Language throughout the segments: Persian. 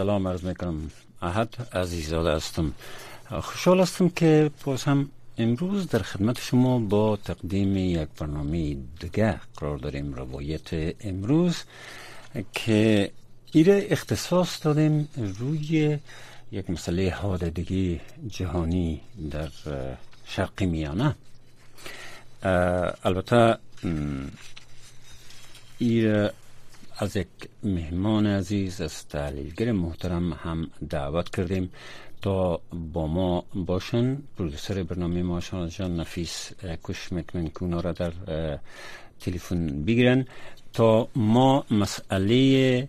سلام عرض می‌کنم. احد عزیزاده هستم. خوشحال هستم که باز هم امروز در خدمت شما با تقدیم یک برنامه دیگه قرار داریم روایت امروز که ایره اختصاص دادیم روی یک مسئله حادثگی جهانی در شرق میانه. البته ایره از یک مهمان عزیز از تحلیلگر محترم هم دعوت کردیم تا با ما باشن. پرودوسر برنامه ما جان نفیس کش می‌کنن که اونا را در تلفن بگیرن. تا ما مسئله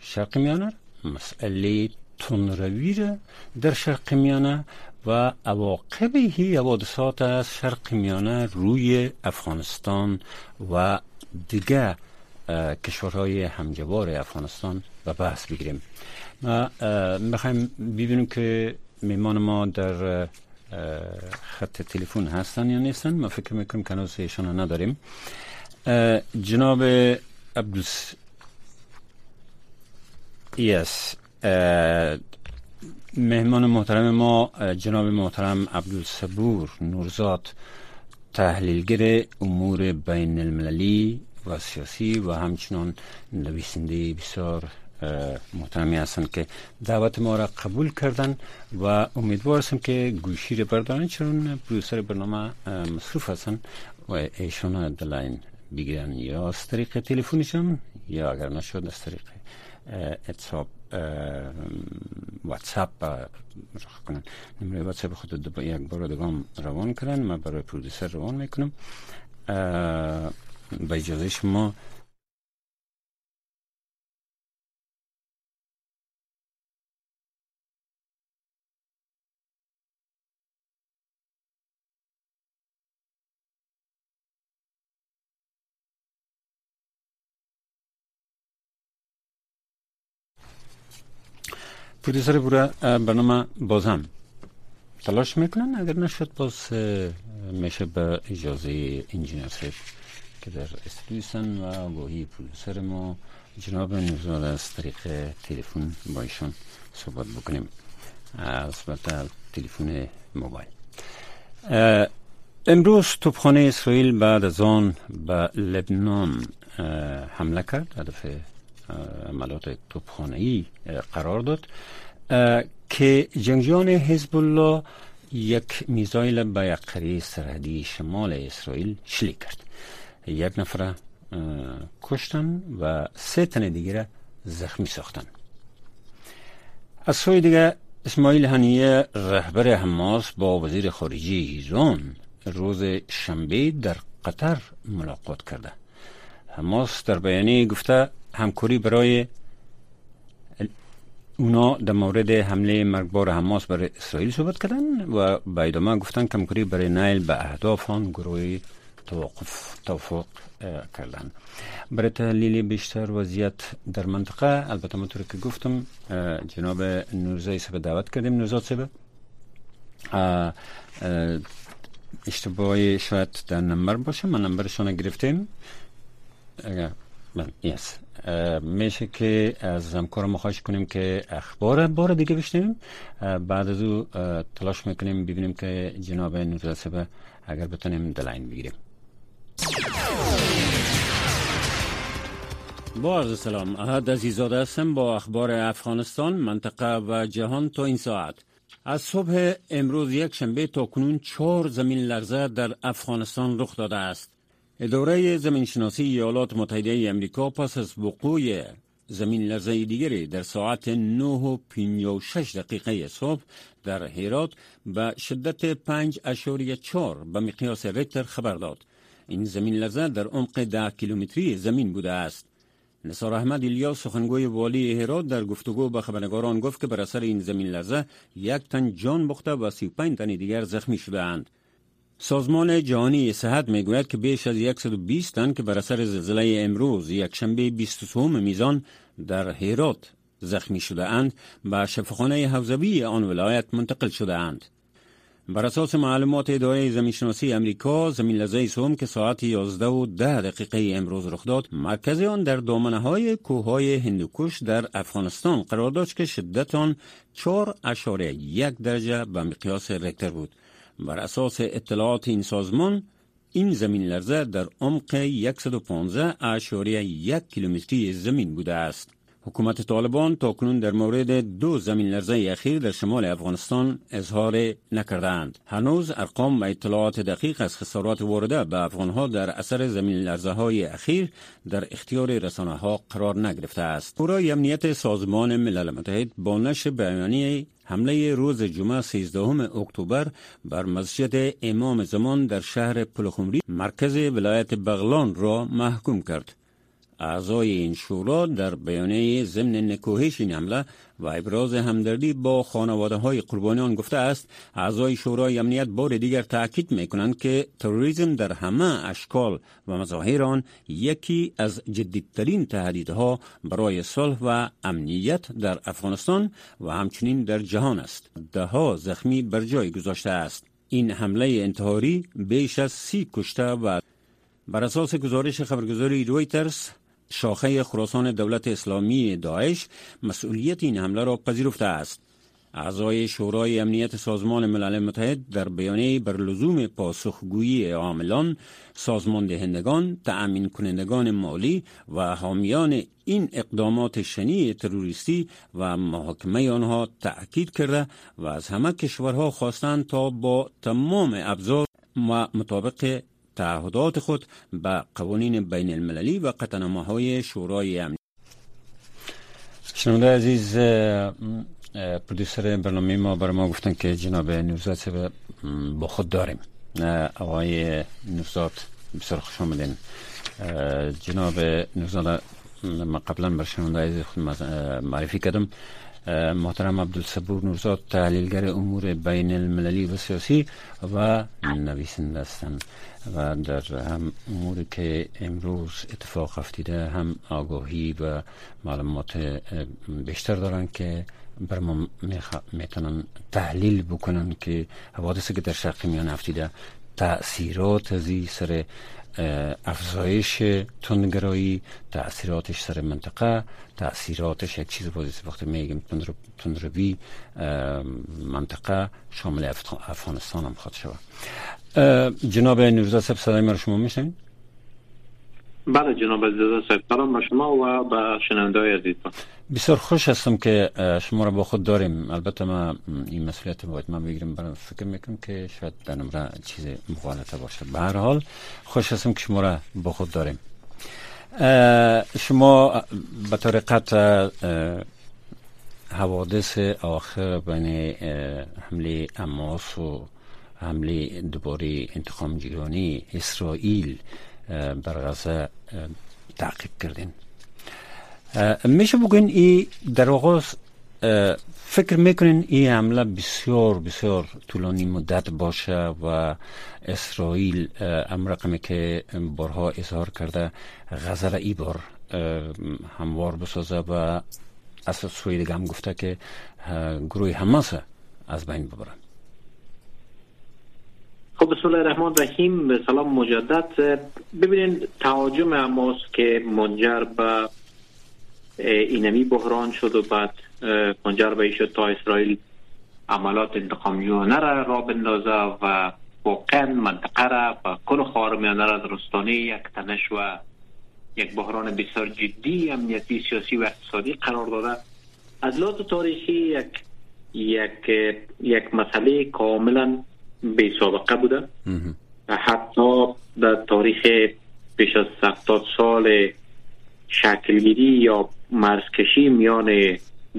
شرق میانه مسئله تنروی را در شرق میانه و عواقب هی حوادثات از شرق میانه روی افغانستان و دیگه کشورهای همجوار افغانستان و بحث بگیریم. ما می‌خوایم ببینیم که میمان ما در خط تلفن هستن یا نیستن. ما فکر می‌کنم که هنوز ایشان نداریم. جناب عبدالس یس مهمان محترم ما جناب محترم عبدالصبور نورزاد تحلیلگر امور بین المللی و سیاسی و همچنان نویسنده بسیار محترمی هستند که دعوت ما را قبول کردن و امیدوار هستم که گوشی را بردارن چون پروسر برنامه مصروف هستن و ایشان دلاین بگیرن یا از طریق تلفنشون یا اگر نشد از طریق اتساب واتساپ کنن. نمره واتساپ خود یک بار دگام روان کردن. من برای پرودوسر روان می‌کنم. با اجازه شما پرویسر بوره برنامه باز هم تلاش می‌کنن؟ اگر نشد باز میشه به اجازه انجینر سیف که در استودیو و گاهی پروسر ما جناب نوزاد از طریق تلفن با ایشون صحبت بکنیم. البته تلفن موبایل. امروز توپخانه اسرائیل بعد از آن به لبنان حمله کرد. هدف عملات توپخانه ای قرار داد. که جنگجویان حزب الله یک میزایل به یک قریه سرحدی شمال اسرائیل شلیک کرد. یک نفر کشتن و سه تن دیگر زخمی ساختن. از سوی دیگه اسماعیل هنیه رهبر حماس با وزیر خارجه ایران روز شنبه در قطر ملاقات کرده. حماس در بیانیه گفته همکاری برای اونا در مورد حمله مرگبار حماس بر اسرائیل صحبت کردن و به ادامه گفتن همکاری برای نیل به اهداف آن گروه توقف توفق کردن. برای تحلیل بیشتر وضعیت در منطقه البته طور که گفتم جناب نوزای سبه دعوت کردیم. نوزاد سبه اشتباهی شاید در نمبر باشه. من نمبرشان گرفتیم من یس. میشه که از همکار ما خواهش کنیم که اخبار بار دیگه بشنیم بعد از او تلاش می‌کنیم ببینیم که جناب نوزاد سبه اگر بتونیم دلاین بگیریم. با عرض سلام احد عزیزاده هستم با اخبار افغانستان منطقه و جهان تا این ساعت. از صبح امروز یک شنبه تا کنون چهار زمین لرزه در افغانستان رخ داده است. اداره زمینشناسی ایالات متحده امریکا پس از وقوع زمین لرزه دیگری در ساعت 9 و 56 دقیقه صبح در هیرات به شدت 5 اشوری 4 به مقیاس ریکتر خبر داد. این زمین لرزه در عمق ده کیلومتری زمین بوده است نصار احمد ایلیا سخنگوی والی هرات در گفتگو با خبرنگاران گفت که بر اثر این زمین لرزه یک تن جان بخته و 35 تن دیگر زخمی شده اند. سازمان جهانی صحت می‌گوید که بیش از 120 تن که بر اثر زلزله امروز یک شنبه 23 میزان در هرات زخمی شده اند به شفاخانه حوزوی آن ولایت منتقل شده اند. بر اساس معلومات اداره زمینشناسی امریکا زمین لرزه سوم که ساعت 11 و 10 دقیقه امروز رخ داد مرکز آن در دامنه های کوههای هندوکش در افغانستان قرار داشت که شدت آن 4.1 درجه به مقیاس رکتر بود. بر اساس اطلاعات این سازمان این زمین لرزه در عمق 115.1 کیلومتری زمین بوده است. حکومت طالبان تا کنون در مورد دو زمین لرزه اخیر در شمال افغانستان اظهار نکردند. هنوز ارقام و اطلاعات دقیق از خسارات وارده به افغانها در اثر زمین لرزه های اخیر در اختیار رسانه ها قرار نگرفته است. شورای امنیت سازمان ملل متحد با نشر بیانیه حمله روز جمعه 13 اکتبر بر مسجد امام زمان در شهر پلخمری مرکز ولایت بغلان را محکوم کرد. اعضای این شورا در بیانیه ضمن نکوهش این حمله و ابراز همدردی با خانواده های قربانیان گفته است اعضای شورای امنیت بار دیگر تاکید می کنند که تروریسم در همه اشکال و مظاهر آن یکی از جدیدترین تهدیدها برای صلح و امنیت در افغانستان و همچنین در جهان است. ده ها زخمی بر جای گذاشته است. این حمله انتحاری بیش از سی کشته و بر اساس گزارش خبرگزاری رویترز شاخه خراسان دولت اسلامی داعش مسئولیت این حمله را پذیرفته است. اعضای شورای امنیت سازمان ملل متحد در بیانیه بر لزوم پاسخگویی عاملان، سازمان دهندگان، تأمین کنندگان مالی و حامیان این اقدامات شنی تروریستی و محاکمه آنها تأکید کرده و از همه کشورها خواستند تا با تمام ابزار و مطابق تعهدات خود به قوانین بین المللی و های شورای امنیت شنونده عزیز پرودیسر برنامه ما برای ما گفتن که جناب نوزاد با خود داریم. آقای نوزاد بسیار خوش آمدین. جناب نوزاد ما قبلا بر شنونده عزیز خود معرفی کردم. محترم عبدالصبور نورزاد تحلیلگر امور بین المللی و سیاسی و نویسنده هستند و در هم اموری که امروز اتفاق افتیده هم آگاهی و معلومات بیشتر دارن که بر ما می‌تونن تحلیل بکنن که حوادثی که در شرق میان افتیده تأثیرات از سر افزایش تندگرایی تاثیراتش سر منطقه تاثیراتش یک چیز بازی وقتی میگیم تندروی منطقه شامل افغانستان هم خواهد شود. جناب نوزا صاحب صدای ما شما میشنید بله جناب عزیز صاحب سلام به شما و به شنونده عزیزتان. بسیار خوش هستم که شما را با خود داریم. البته ما این مسئولیت باید ما بگیریم. برای فکر می‌کنم که شاید در نمره چیز مغالطه باشه. به هر حال خوش هستم که شما را با خود داریم. شما به طور قطع حوادث آخر بین حمله اماس و حمله دوباره انتخام جیرانی اسرائیل بر غزه تعقیب کردین. میشه بگوین ای در آغاز فکر می‌کنین این حمله بسیار بسیار طولانی مدت باشه و اسرائیل ام رقمی که بارها اظهار کرده را ای بار هموار بسازه و از سوی دیگه هم گفته که گروه حماس از بین ببره خب بسم الله الرحمن الرحیم. به سلام مجدد. ببینید تهاجم حماس که منجر به اینمی بحران شد و بعد منجر به شد تا اسرائیل عملات انتقامیانه را را بندازه و واقعا منطقه را و کل خاورمیانه را درستانه یک تنش و یک بحران بسیار جدی امنیتی سیاسی و اقتصادی قرار داده. از لحاظ تاریخی یک یک یک مسئله کاملا بی سابقه بوده حتی در تاریخ بیش از 70 سال شکلگیری یا مرزکشی میان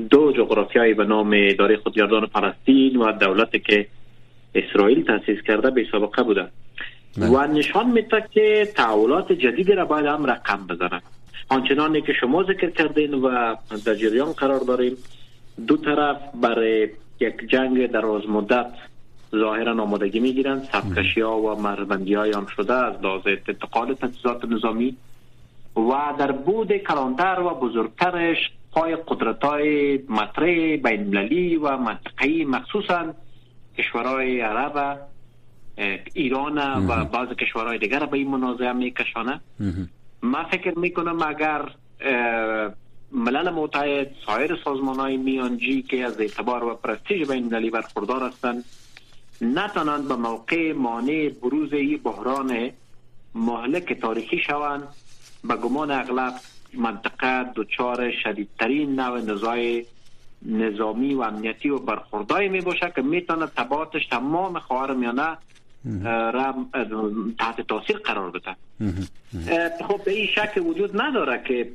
دو جغرافیایی به نام اداره خودگردان فلسطین و دولتی که اسرائیل تاسیس کرده به سابقه بوده و نشان میده که تحولات جدیدی را باید هم رقم بزنه. آنچنانی که شما ذکر کردین و در جریان قرار داریم دو طرف برای یک جنگ در مدت ظاهرا آمادگی می‌گیرند سبکشی ها و مربندی های هم شده از لحاظ انتقال تجهیزات نظامی و در بود کلانتر و بزرگترش پای قدرت های مطرح بین و منطقه‌ای مخصوصا کشورهای عرب ایران و بعض کشورهای دیگر به این منازعه میکشانه. من فکر می‌کنم اگر ملل متحد سایر سازمان های میانجی که از اعتبار و پرستیژ بین المللی برخوردار هستند نتانند به موقع مانع بروز این بحران مهلک تاریخی شوند. به گمان اغلب منطقه دچار شدیدترین نوع نزاع نظامی و امنیتی و برخوردای می باشه که می‌تونه تبعاتش تمام خواهر میانه را تحت تاثیر قرار بده خب به این شک وجود نداره که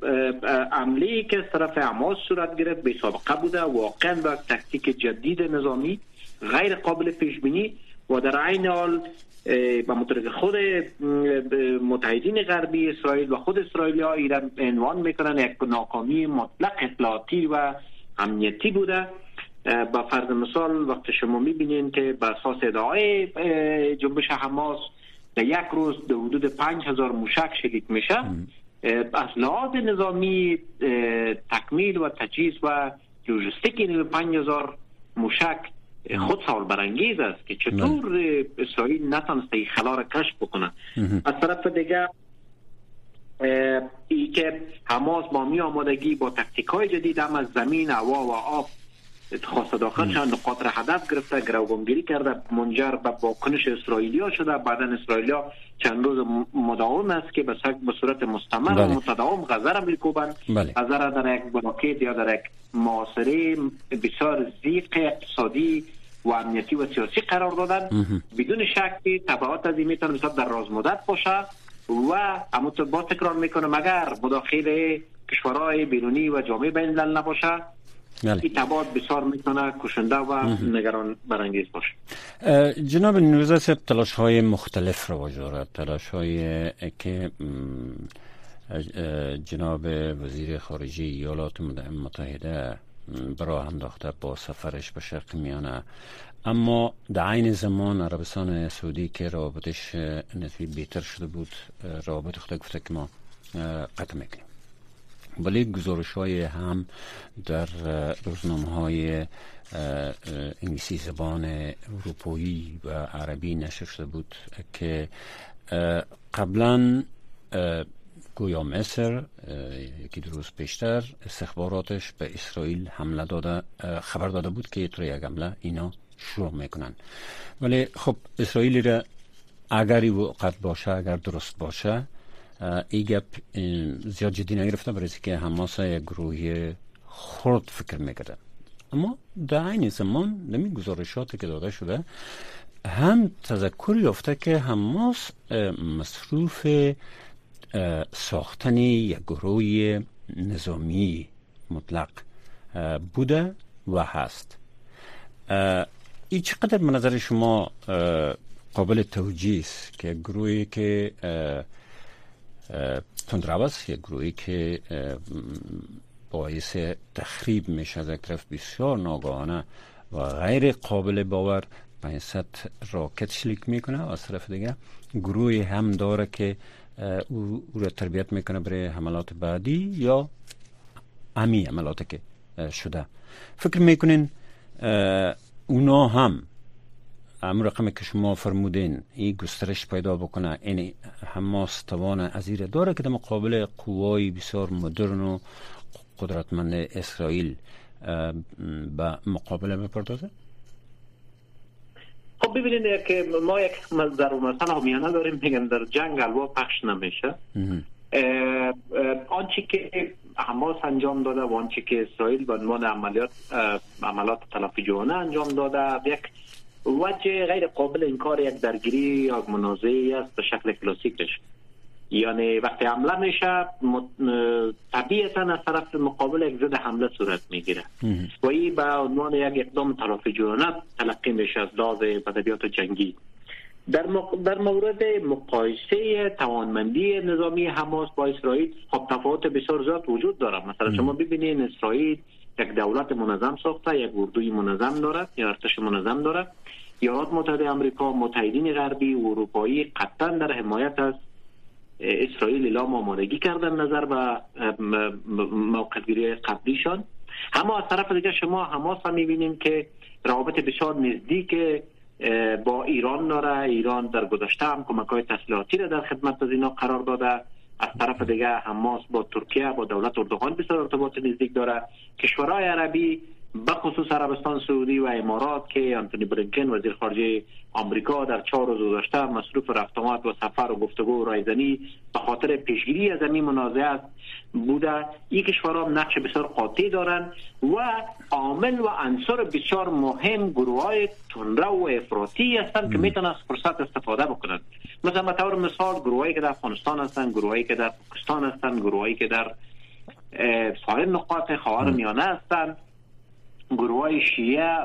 عملی که از طرف حماس صورت گرفت به سابقه بوده واقعا با تکتیک جدید نظامی غیر قابل پیش بینی و در عین حال به مطرق خود متحدین غربی اسرائیل و خود اسرائیلی ها ایران عنوان می‌کنن یک ناکامی مطلق اطلاعاتی و امنیتی بوده. با فرض مثال وقت شما می‌بینین که به اساس ادعای جنبش حماس در یک روز در حدود پنج هزار موشک شلیک میشه از لحاظ نظامی تکمیل و تجهیز و لوجستیک این پنج هزار موشک خود سوال برانگیز است که چطور اسرائیل نتانسته این خلا را کشف بکنه. از طرف دیگه ای که حماس با می آمادگی با تکتیک های جدید هم از زمین هوا و آب خواست داخل شد نقاط را هدف گرفته گروگانگیری کرده منجر به واکنش اسرائیلیا شده. بعدا اسرائیلیا چند روز مداوم است که به صورت مستمر بله. و متداوم غزه را میکوبند. بله. غزه را در یک بلاکیت یا در یک معاصره بسیار زیق اقتصادی و امنیتی و سیاسی قرار دادن بدون شک تبعات از این می‌تونه در راز مدت باشه و همونطور با تکرار می‌کنم اگر مداخل کشورهای بیرونی و جامعه بین نباشه بله. این تبعات بسیار می‌تونه کشنده و نگران برانگیز باشه. جناب نوزه سب تلاش های مختلف رو دارد. تلاش های که جناب وزیر خارجه ایالات متحده برای انداخته با سفرش به شرق میانه. اما در عین زمان عربستان سعودی که رابطش نسبی بهتر شده بود رابط خود گفته که ما قطع می‌کنیم. ولی گزارش های هم در روزنامه های انگلیسی زبان اروپایی و عربی نشر شده بود که قبلا گویا مصر یکی دو روز پیشتر استخباراتش به اسرائیل حمله داده خبر داده بود که یک حمله اینا شروع می‌کنن. ولی خب اسرائیلی را اگری وقت باشه اگر درست باشه ای گپ زیاد جدی نگرفته برای که حماس یک گروهی خرد فکر می‌کرده اما در این زمان نمی گزارشاتی که داده شده هم تذکر یافته که حماس مصروف ساختن یک گروه نظامی مطلق بوده و هست. این چقدر به نظر شما قابل توجیه است که گروهی که تندروس یک گروهی که باعث تخریب میشه از یک طرف بسیار ناگهانه و غیر قابل باور به این راکت شلیک می‌کنه. و از طرف دیگه گروهی هم داره که او, او را تربیت می‌کنه برای حملات بعدی یا امی حملات که شده. فکر می‌کنین اونا هم امر رقم که شما فرمودین این گسترش پیدا بکنه این حماس توان ازیره داره که در مقابل قوای بسیار مدرن و قدرتمند اسرائیل به مقابله بپردازه خب ببینید که ما یک ضرور مثلا همیانه داریم میگن در جنگ الوا پخش نمیشه. آنچه که حماس انجام داده و آنچه که اسرائیل به عنوان عملیات عملات تلافی جوانه انجام داده یک وجه غیر قابل انکار یک درگیری یا منازعه است به شکل کلاسیکش. یعنی وقتی حمله میشه طبیعتا از طرف مقابل یک ضد حمله صورت می‌گیره. و این به عنوان یک اقدام تلافی جوانه تلقی میشه از لحاظ ادبیات جنگی. در, در مورد مقایسه توانمندی نظامی حماس با اسرائیل خب تفاوت بسیار زیاد وجود دارد. مثلا شما ببینید اسرائیل یک دولت منظم ساخته یک اردوی منظم دارد یا ارتش منظم دارد. ایالات متحده آمریکا متحدین غربی و اروپایی قطعا در حمایت از اسرائیل اعلام آمادگی کردن نظر به موقعگیری قبلیشان. اما از طرف دیگه شما حماس هم می‌بینیم که روابط بسیار نزدیک با ایران داره. ایران در گذشته هم کمک های تسلیحاتی را در خدمت از اینا قرار داده. از طرف دیگه حماس با ترکیه با دولت اردوغان بسیار ارتباط نزدیک داره. کشورهای عربی به خصوص عربستان سعودی و امارات که انتونی برینکن وزیر خارجه آمریکا در چهار روز گذشته مصروف رفت آمد و سفر و گفتگو و رایزنی به خاطر پیشگیری از این منازعه بوده این کشورها نقش بسیار قاطع دارند و عامل و عنصر بسیار مهم گروه های تندرو و افراطی هستند که می‌تونن از فرصت استفاده بکنند. مثلا به طور مثال گروهایی که در افغانستان هستند گروهایی که در پاکستان هستند گروهایی که در سایر نقاط خواهر میانه هستند. گروه شیعه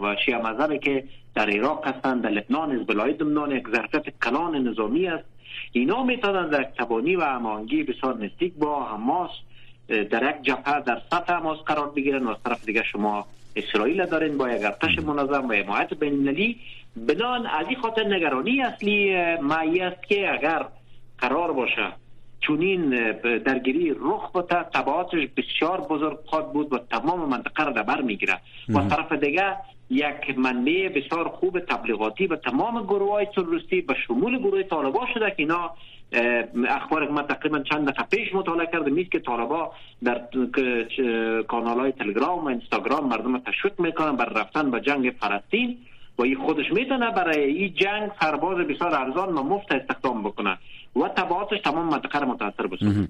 و, شیعه مذهبی که در عراق هستند در لبنان از بلای دمنان یک ظرفیت کلان نظامی است. اینا می‌تونن در تبانی و امانگی بسیار نزدیک با حماس در یک جبهه در سطح حماس قرار بگیرن و از طرف دیگه شما اسرائیل دارین با یک ارتش منظم و حمایت بین المللی. بنان از این خاطر نگرانی اصلی معی است که اگر قرار باشه چونین درگیری رخ بوده تبعاتش بسیار بزرگ خواهد بود و تمام منطقه را در بر می‌گیره. و طرف دیگه یک منبع بسیار خوب تبلیغاتی به تمام گروه های تروریستی به شمول گروه طالبا شده که اینا اخبار ما تقریبا چند دقیقه پیش مطالعه کرده. میست که طالبا در کانال های تلگرام و اینستاگرام مردم تشویق می‌کنن بر رفتن به جنگ فلسطین. و این خودش می‌تونه برای این جنگ سرباز بسیار ارزان و مفت استخدام بکنه و تبعاتش تمام منطقه را متاثر بسازه.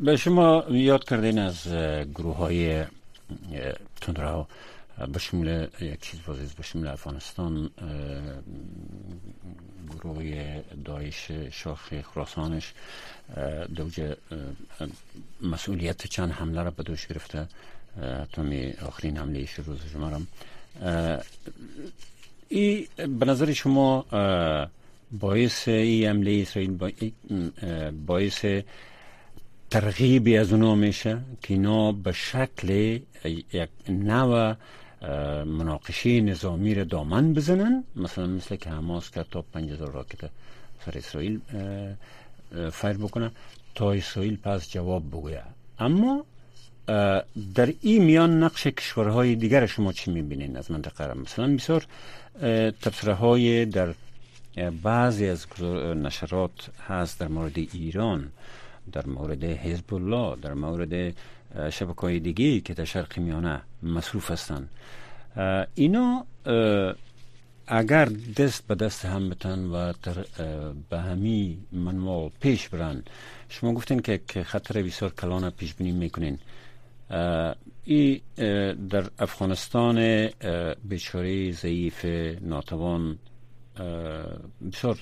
به شما یاد کردین از گروه های تندرها به شمول یک چیز بازیز به شمول افغانستان گروه دایش شاخ خراسانش دوجه مسئولیت چند حمله را به دوش گرفته حتی آخرین حمله روز جمعرم ای به نظر شما باعث این حمله اسرائیل باعث ترغیبی از اونا میشه که اینا به شکل یک نوع مناقشه نظامی را دامن بزنن. مثلا مثل که حماس کرد تا 5000 راکت سر اسرائیل فایر بکنه تا اسرائیل پس جواب بگویه اما در این میان نقش کشورهای دیگر شما چی می‌بینین از منطقه را؟ مثلا بسیار تبصره های در بعضی از نشرات هست در مورد ایران در مورد حزب الله در مورد شبکه های دیگه که در شرق میانه مصروف هستند اینا اگر دست به دست هم بتن و به همی منوال پیش برن شما گفتین که خطر بسیار کلان پیش بینی می‌کنین. ای در افغانستان بیچاره ضعیف ناتوان بسیار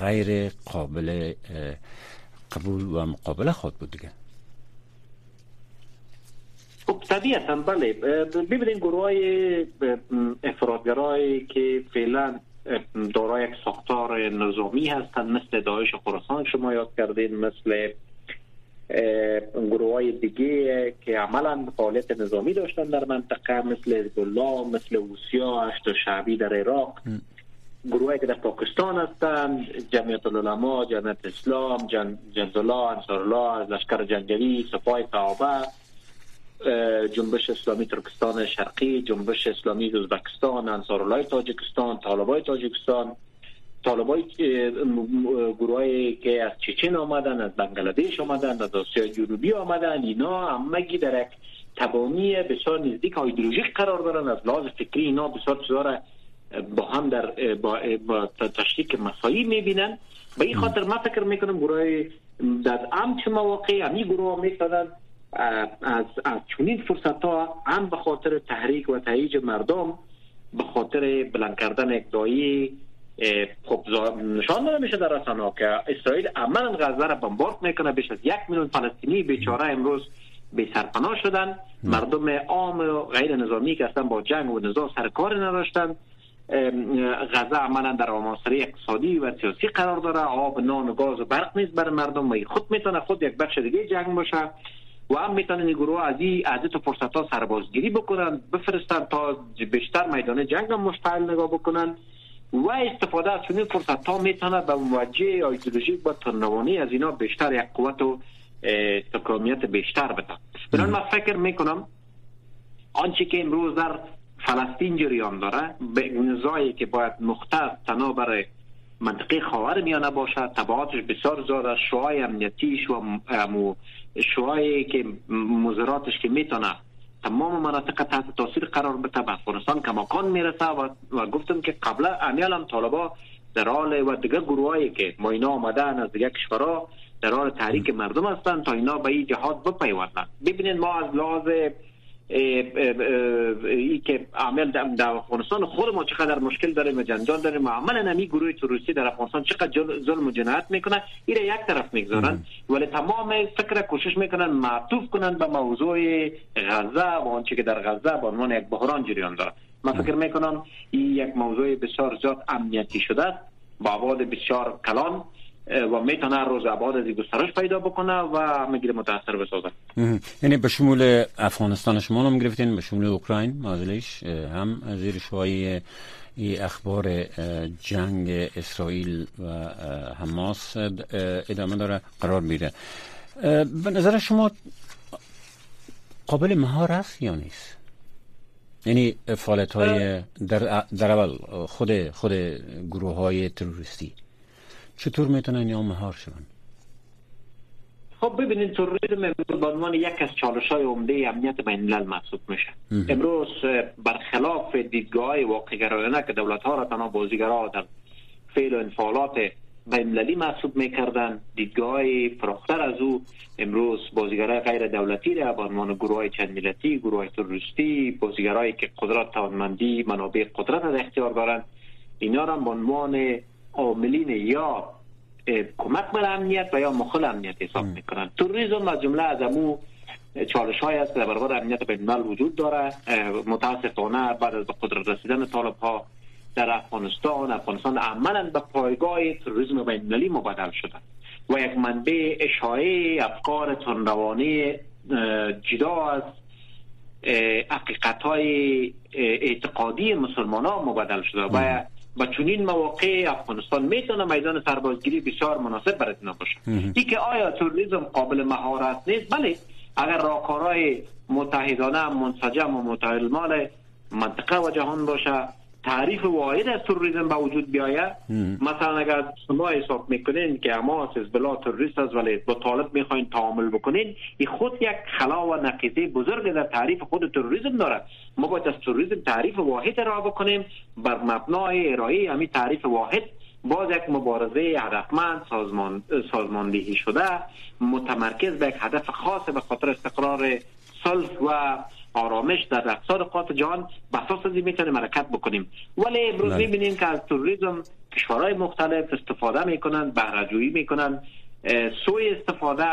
غیر قابل قبول و مقابله خود بود دیگه. خب طبیعتا بله. ببینید گروه های افرادگرایی که فعلا دارای یک ساختار نظامی هستند مثل داعش خراسان شما یاد کردین مثل گروه های دیگه که عملا فعالیت نظامی داشتن در منطقه مثل الله مثل اوسیا اشت شعبی در عراق. گروهی که در پاکستان هستند جمعیت العلماء جمعیت اسلام جن جنزالله انصارالله لشکر جنگلی سپاه صحابه جنبش اسلامی ترکستان شرقی جنبش اسلامی ازبکستان انصارالله تاجیکستان طالبای تاجیکستان طالبای گروهایی که از چچن آمدن از بنگلادش آمدن از آسیا جنوبی آمدن اینا همگی در یک تبامی بسیار نزدیک ایدئولوژیک قرار دارن. از لحاظ فکری اینا بسیار چیزا با هم در با, با تشریک مسایی می‌بینن. به این خاطر ما فکر می‌کنم گروه در چه مواقع همی گروه می‌تونن از از چنین فرصت ها هم به خاطر تحریک و تهیج مردم به خاطر بلند کردن یک دایی خب نشان داده میشه در رسانه که اسرائیل عملا غزه را بمبارد می‌کنه. بیش از یک میلیون فلسطینی بیچاره امروز به سرپناه شدن. مردم عام و غیر نظامی که اصلا با جنگ و نزاع سرکار نداشتن. غزه عملا در معاصره اقتصادی و سیاسی قرار داره. آب نان و گاز و برق نیست برای مردم و خود می‌تونه خود یک بخش دیگه جنگ باشه و هم می‌تونن این گروه از این تو فرصت ها سربازگیری بکنن بفرستن تا بیشتر میدان جنگ هم مشتعل نگاه بکنن. و استفاده از چنین فرصت ها می‌تونه به موجه ایدئولوژیک با ترنوانی از اینا بیشتر یک قوت و استقامیت بیشتر بده. بنابراین من فکر می‌کنم آنچه که امروز در فلسطین جریان داره به نزاعی که باید مختص تنها برای منطقه خاور میانه باشد تبعاتش بسیار زیاد شوهای امنیتیش و شوهایی که مزراتش که می‌تونه تمام مناطق تحت تاثیر قرار بده به افغانستان کماکان می‌رسه و, و گفتم که قبلا امیال هم طالبا در حال و دیگه گروهایی که ما اینا آمدن از دیگه کشورها در حال تحریک مردم هستند تا اینا به این جهاد بپیوندن. ببینید ما از لحاظ ای که عمل در افغانستان خود ما چقدر مشکل داریم و جنجال داریم. و عمل نمی گروه تروریستی در افغانستان چقدر ظلم و جنایت می‌کنه این یک طرف می‌گذارن ولی تمام فکر کوشش می‌کنن معطوف کنن به موضوع غزه و آنچه که در غزه به عنوان یک بحران جریان داره. من فکر می‌کنم این یک موضوع بسیار زیاد امنیتی شده با بسیار کلان. و می‌تونه روز عباد از گسترش پیدا بکنه و می‌گیره متاثر بسازه یعنی به شمول افغانستان شما هم گرفتین به شمول اوکراین مازلیش هم زیر شوایی ای اخبار جنگ اسرائیل و حماس ادامه داره قرار میره. به نظر شما قابل مهار است یا نیست؟ یعنی فعالیت های در, در اول خود خود گروه های تروریستی. چطور می‌تونن یا مهار شون خب ببینید تروریسم به عنوان یک از چالش های عمده امنیت بین الملل محسوب میشه. امروز برخلاف دیدگاه واقع گرایانه که دولت ها را تنها بازیگرا در فعل و انفعالات بین المللی محسوب می‌کردن دیدگاه فراختر از او امروز بازیگرای غیر دولتی را به عنوان گروه های چند ملتی گروه های تروریستی بازیگرایی که قدرت توانمندی منابع قدرت در اختیار دارند اینا را به عنوان عاملین یا کمک بر امنیت و یا مخل امنیت حساب می‌کنن. توریزم از جمله از امو چالش های است که در برابر امنیت بین وجود داره. متاسفانه بعد از به قدرت رسیدن طالب ها در افغانستان افغانستان عملا به پایگاه تروریسم بین المللی مبدل شده. و یک منبع اشاعه افکار تندروانی جدا از حقیقت های اعتقادی مسلمان ها مبدل شده و با چنین مواقع افغانستان می‌تونه میدان سربازگیری بسیار مناسب برای اینا باشه. ای که آیا توریسم قابل مهارت نیست؟ بله اگر راهکارهای متحدانه منسجم و متعلمال منطقه و جهان باشه تعریف واحد از تروریسم به وجود بیاید مثلا اگر شما حساب می‌کنین که اما از بلا تروریست است ولی با طالب می‌خواین تعامل بکنین این خود یک خلا و نقیضه بزرگ در تعریف خود تروریسم داره ما باید از تروریسم تعریف واحد را بکنیم. بر مبنای ارائه همین تعریف واحد باز یک مبارزه هدفمند سازمان سازماندهی شده متمرکز به یک هدف خاص به خاطر استقرار صلح و آرامش در اقصار قات جهان بساس ازی می‌تونیم حرکت بکنیم. ولی امروز بله. می‌بینیم که از تروریسم کشورهای مختلف استفاده می‌کنن بهرهجویی می‌کنن. سوی استفاده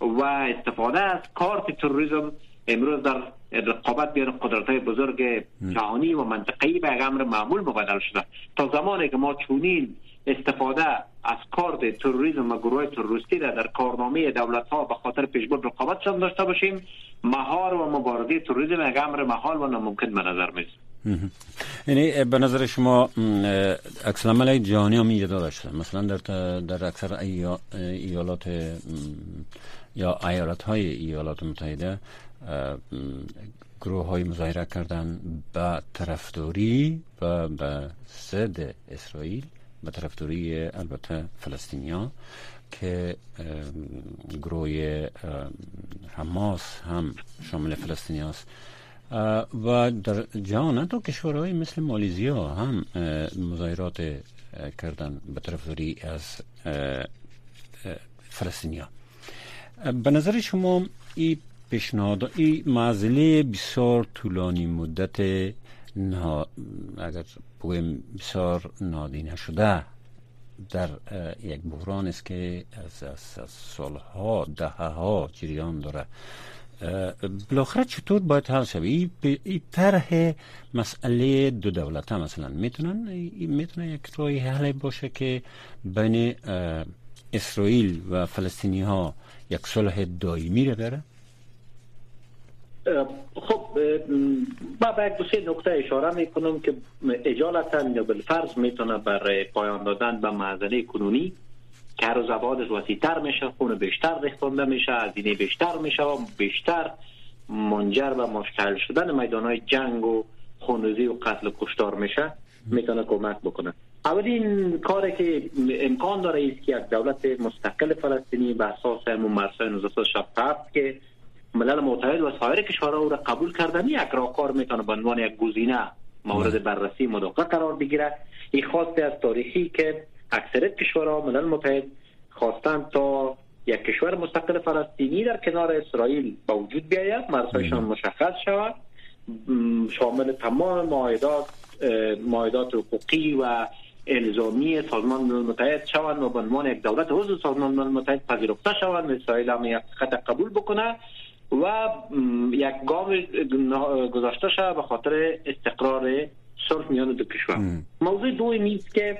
و استفاده از کارت تروریسم امروز در رقابت بین قدرت های بزرگ جهانی و منطقه‌ای به امر معمول مبدل شده. تا زمانی که ما چونین استفاده از کارت تروریسم و گروه تروریستی را در کارنامه دولت ها به خاطر پیشبرد رقابت داشته باشیم. مهار و مبارزه تروریسم یک امر محال و ناممکن به نظر می‌رسه. یعنی به نظر شما عکس العمل جهانی هم ایجاد داشته. مثلا در در اکثر ایالات یا ایالات های ایالات متحده گروه های مظاهره کردن به طرفداری و به ضد اسرائیل. به طرفداری البته فلسطینیا که گروه حماس هم شامل فلسطینی است و در جهان تو کشورهای مثل مالیزیا هم مظاهرات کردن به طرفداری از فلسطینیا. به نظر شما این پیشنهاد این معزله بسیار طولانی مدت اگر بگویم بسیار نادینه شده در یک بحران است که از, از, از سالها دهه ها جریان داره. بالاخره چطور باید حل شوی این طرح مسئله دو دولت مثلا می‌تونن می‌تونه یک روی حل باشه که بین اسرائیل و فلسطینی ها یک صلح دائمی رو بره خب با به یک سه نکته اشاره می‌کنم که اجالتا یا بالفرض می‌تونه برای پایان دادن به معذنه کنونی که هر تر میشه خون بیشتر ریختانده میشه هزینه بیشتر میشه و بیشتر منجر به مشکل شدن میدان های جنگ و خونریزی و قتل و کشتار میشه می‌تونه کمک بکنه. اولین کاری که امکان داره است که یک دولت مستقل فلسطینی به اساس همون مرسای 1967 که ملل متحد و سایر کشورها او را قبول کردن یک راهکار می‌تونه به عنوان یک گزینه مورد بررسی مداقه قرار بگیره. این خواست از تاریخی که اکثریت کشورها ملل متحد خواستن تا یک کشور مستقل فلسطینی در کنار اسرائیل با وجود بیاید. مرزهایشان مشخص شود. شامل تمام معاهدات معاهدات حقوقی و الزامی سازمان ملل متحد شوند و به عنوان یک دولت عضو سازمان ملل متحد پذیرفته شوند. اسرائیل هم یک خط قبول بکنه. و یک گام گذاشته شد به خاطر استقرار صلح میان دو کشور. موضوع دوی نیست که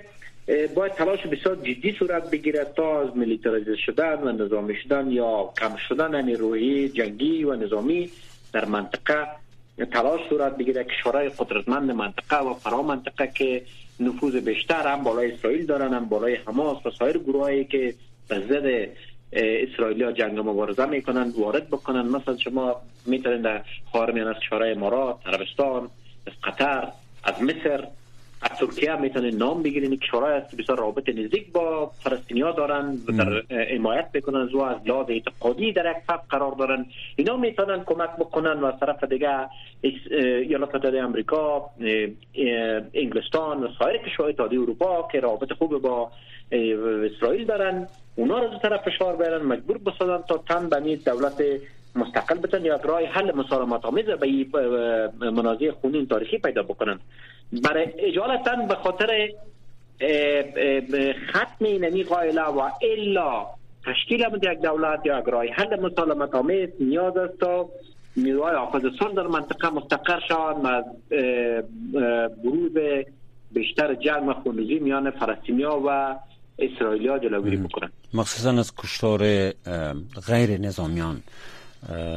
باید تلاش بسیار جدی صورت بگیرد تا از ملیتاریزه شدن و نظامی شدن یا کم شدن نیروی جنگی و نظامی در منطقه تلاش صورت بگیره کشورهای قدرتمند منطقه و فرا منطقه که نفوذ بیشتر هم بالای اسرائیل دارن هم بالای حماس و سایر گروهایی که به ضد اسرائیلی ها جنگ مبارزه می‌کنن وارد بکنن. مثلا شما می‌تونید در خواهر از کشورهای امارات عربستان از قطر از مصر از ترکیه هم می‌تونید نام بگیرین کشورهای است بسیار رابط نزدیک با ها دارن و در حمایت بکنن و از لحاظ اعتقادی در یک صف قرار دارن. اینا می‌تونن کمک بکنن و از طرف دیگه ایالات متحده امریکا انگلستان و سایر کشورهای اتحادیه اروپا که رابط خوب با اسرائیل دارن. اونا رو طرف فشار بیارن مجبور بسازن تا تن به دولت مستقل بتن یا راه حل مسالمت آمیز به این منازع خونین تاریخی پیدا بکنن. برای اجالتا به خاطر ختم اینمی قائله و الا تشکیل یک دولت یا راه حل مسالمت آمیز نیاز است تا نیروهای حافظ صلح در منطقه مستقر شوند و بروز بیشتر جنگ و خونریزی میان فلسطینیا و اسرائیلیا جلوگیری بکنن. مخصوصا از کشتار غیر نظامیان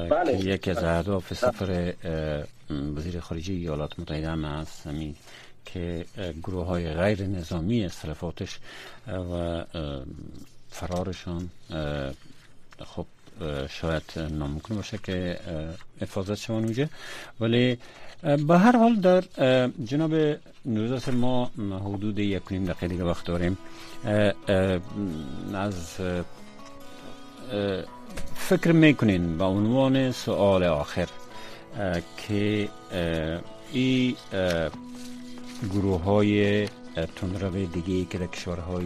بله. یکی از اهداف سفر وزیر خارجه ایالات متحده هم هست همین که گروه های غیر نظامی استلفاتش و فرارشان خب شاید ناممکن باشه که حفاظت شوان اونجا ولی به هر حال در جناب نوزاس ما حدود یک نیم دقیقه دیگه وقت داریم. از فکر می‌کنین به عنوان سوال آخر که این گروه های تندرو دیگه که در کشورهای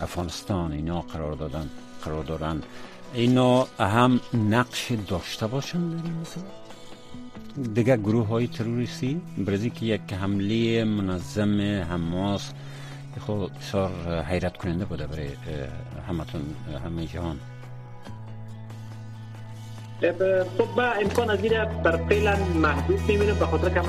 افغانستان اینا قرار دادن قرار دارن اینا هم نقش داشته باشن در مثلا دیگه گروه های تروریستی برزی که یک حمله منظم حماس خب بسیار حیرت کننده بوده برای همتون همه جهان. خب با امکان از بر فعلا محدود می‌بینم به خاطر که